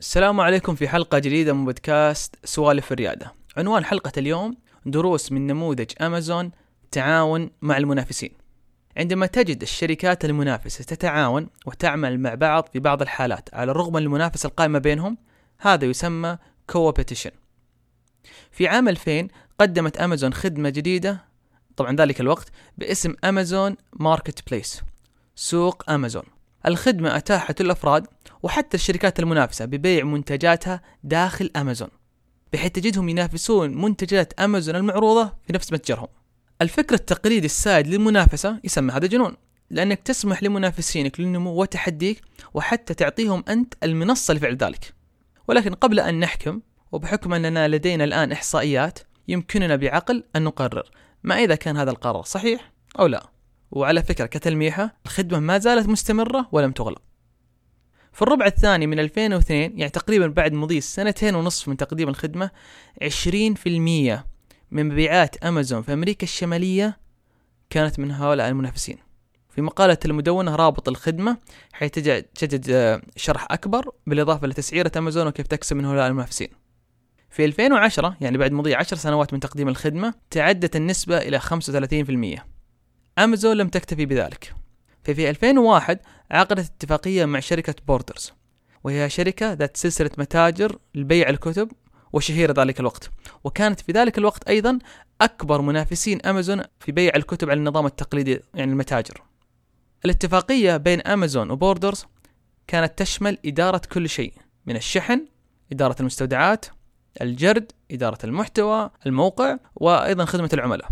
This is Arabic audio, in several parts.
السلام عليكم في حلقة جديدة من بودكاست سوالف الريادة. عنوان حلقة اليوم دروس من نموذج أمازون تعاون مع المنافسين. عندما تجد الشركات المنافسة تتعاون وتعمل مع بعض في بعض الحالات على الرغم من المنافسة القائمة بينهم هذا يسمى coopetition في عام 2000 قدمت أمازون خدمة جديدة طبعا ذلك الوقت باسم Amazon Marketplace سوق أمازون. الخدمة أتاحت للأفراد وحتى الشركات المنافسة ببيع منتجاتها داخل أمازون بحيث تجدهم ينافسون منتجات أمازون المعروضة في نفس متجرهم. الفكر التقليدي السائد للمنافسة يسمى هذا جنون لأنك تسمح لمنافسينك للنمو وتحديك وحتى تعطيهم أنت المنصة لفعل ذلك. ولكن قبل أن نحكم وبحكم أننا لدينا الآن إحصائيات يمكننا بعقل أن نقرر ما إذا كان هذا القرار صحيح أو لا. وعلى فكرة كتلميحة الخدمة ما زالت مستمرة ولم تغلق. في الربع الثاني من 2002 يعني تقريبا بعد مضي سنتين ونصف من تقديم الخدمة 20% من مبيعات أمازون في أمريكا الشمالية كانت من هؤلاء المنافسين. في مقالة المدونة رابط الخدمة حيث تجد آه، شرح أكبر بالإضافة لتسعيرة أمازون وكيف تكسب من هؤلاء المنافسين. في 2010 يعني بعد مضي 10 سنوات من تقديم الخدمة تعدت النسبة إلى 35% أمازون لم تكتفي بذلك. ففي 2001 عقدت اتفاقية مع شركة بوردرز وهي شركة ذات سلسلة متاجر لبيع الكتب وشهيرة ذلك الوقت. وكانت في ذلك الوقت أيضا أكبر منافسين أمازون في بيع الكتب على النظام التقليدي يعني المتاجر. الاتفاقية بين أمازون وبوردرز كانت تشمل إدارة كل شيء من الشحن إدارة المستودعات الجرد إدارة المحتوى الموقع وأيضا خدمة العملاء.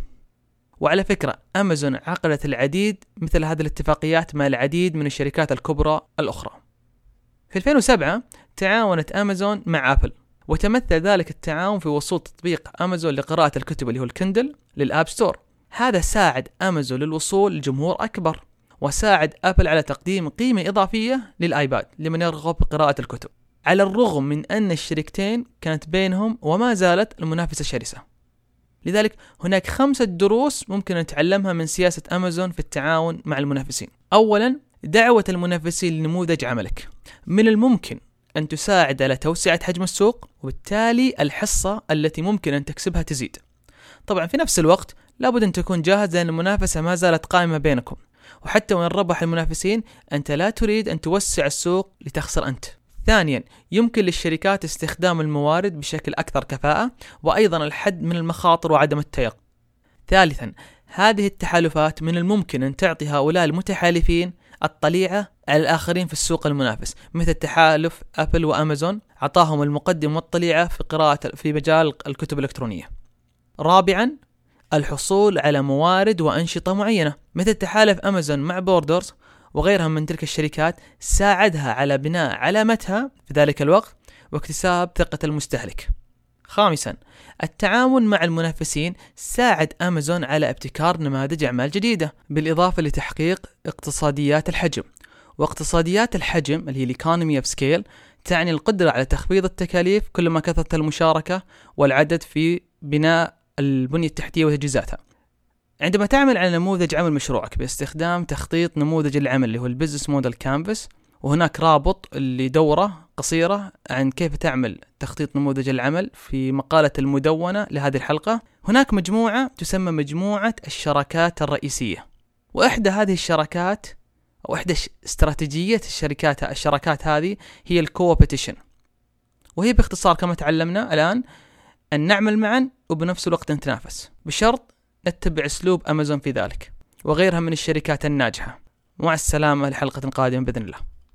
وعلى فكرة أمازون عقدت العديد مثل هذه الاتفاقيات مع العديد من الشركات الكبرى الأخرى. في 2007 تعاونت أمازون مع أبل وتمثل ذلك التعاون في وصول تطبيق أمازون لقراءة الكتب اللي هو ال Kindle لل App Store هذا ساعد أمازون للوصول لجمهور أكبر وساعد أبل على تقديم قيمة إضافية للآيباد لمن يرغب بقراءة الكتب على الرغم من أن الشركتين كانت بينهم وما زالت المنافسة شرسة. لذلك هناك خمسة دروس ممكن نتعلمها من سياسة أمازون في التعاون مع المنافسين. أولا دعوة المنافسين لنموذج عملك. من الممكن أن تساعد على توسعة حجم السوق وبالتالي الحصة التي ممكن أن تكسبها تزيد. طبعا في نفس الوقت لابد أن تكون جاهز لأن المنافسة ما زالت قائمة بينكم. وحتى وإن ربح المنافسين أنت لا تريد أن توسع السوق لتخسر أنت. ثانيا يمكن للشركات استخدام الموارد بشكل أكثر كفاءة وأيضا الحد من المخاطر وعدم التيقن ثالثا هذه التحالفات من الممكن أن تعطي هؤلاء المتحالفين الطليعة على الآخرين في السوق المنافس مثل تحالف أبل وأمازون أعطاهم المقدم والطليعة في قراءة في مجال الكتب الإلكترونية. رابعا الحصول على موارد وأنشطة معينة مثل تحالف أمازون مع Borders وغيرها من تلك الشركات ساعدها على بناء علامتها في ذلك الوقت واكتساب ثقة المستهلك. خامسا التعاون مع المنافسين ساعد أمازون على ابتكار نماذج أعمال جديدة بالإضافة لتحقيق اقتصاديات الحجم واقتصاديات الحجم اللي هي ال economy of scale تعني القدرة على تخفيض التكاليف كلما كثرت المشاركة والعدد في بناء البنية التحتية وتجهيزاتها عندما تعمل على نموذج عمل مشروعك باستخدام تخطيط نموذج العمل اللي هو ال business model canvas وهناك رابط لدورة قصيرة عن كيف تعمل تخطيط نموذج العمل في مقالة المدونة لهذه الحلقة. هناك مجموعة تسمى مجموعة الشراكات الرئيسية وإحدى هذه الشراكات أو إحدى استراتيجية الشركات الشراكات هذه هي الكوبيتيشن. وهي باختصار كما تعلمنا الآن أن نعمل معا وبنفس الوقت نتنافس. بشرط نتبع أسلوب امازون في ذلك وغيرها من الشركات الناجحة. مع السلامة لحلقة قادمة بإذن الله.